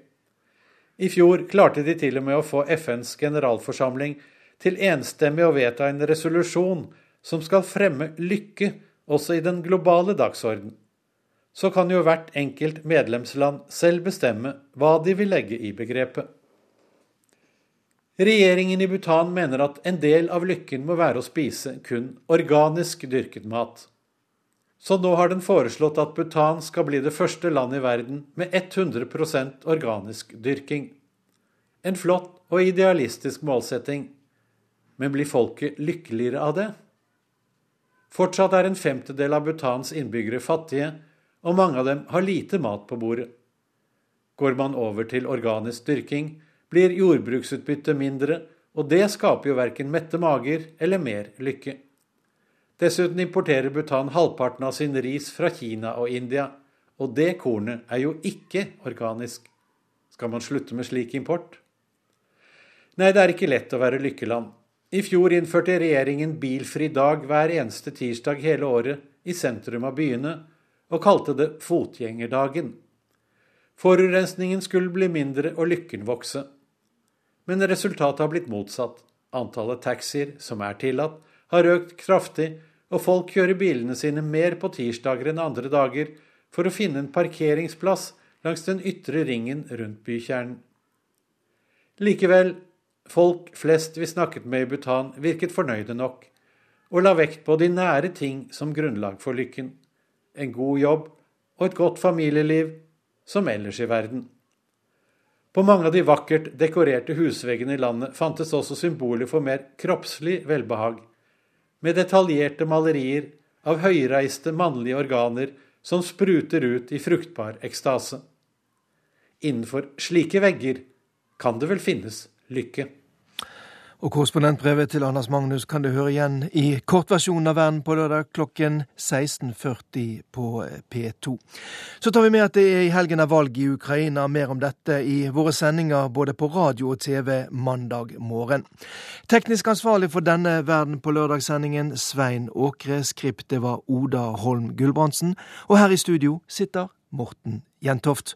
I fjor klarte de til og med å få FNs generalforsamling til enstemmig å vedta en resolusjon som skal fremme lykke også i den globale dagsorden. Så kan jo hvert enkelt medlemsland selv bestemme hva de vil legge i begrepet. Regjeringen i Bhutan mener at en del av lykken må være å spise kun organisk dyrket mat. Så nå har den foreslått at Bhutan skal bli det første landet i verden med 100% organisk dyrking. En flott og idealistisk målsetting. Men blir folket lykkeligere av det? Fortsatt er en femtedel av Bhutans innbyggere fattige, og mange av dem har lite mat på bordet. Går man over til organisk dyrking, blir jordbruksutbyttet mindre, og det skaper jo verken mette mager eller mer lykke. Dessuten importerer Bhutan halvparten av sin ris fra Kina og India, og det kornet er jo ikke organisk. Skal man slutte med slik import? Nei, det er ikke lett å være lykkeland. I fjor innførte regjeringen bilfri dag hver eneste tirsdag hele året i sentrum av byene, og kalte det Fotgjengerdagen. Forurensningen skulle bli mindre og lykken vokse men resultatet har blitt motsatt. Antallet taxier som er tillatt, har økt kraftig, og folk kjører bilene sine mer på tirsdager enn andre dager for å finne en parkeringsplass langs den ytre ringen rundt bykjernen. Likevel, folk flest vi snakket med i Bhutan, virket fornøyde nok, og la vekt på de nære ting som grunnlag for lykken. En god jobb og et godt familieliv, som ellers i verden. På mange av de vakkert dekorerte husveggene i landet fantes også symboler for mer kroppslig velbehag, med detaljerte malerier av høyreiste mannlige organer som spruter ut i fruktbar ekstase. Innenfor slike vegger kan det vel finnes lykke. Og korrespondentbrevet til Anders Magnus kan du høre igjen i kortversjonen av Verden på lørdag klokken 16.40 på eh, P2. Så tar vi med at det er i helgen av valg i Ukraina. Mer om dette i våre sendinger både på radio og TV mandag morgen. Teknisk ansvarlig for denne Verden på lørdag-sendingen Svein Åkre. Skriptet var Oda Holm Gulbrandsen. Og her i studio sitter Morten Jentoft.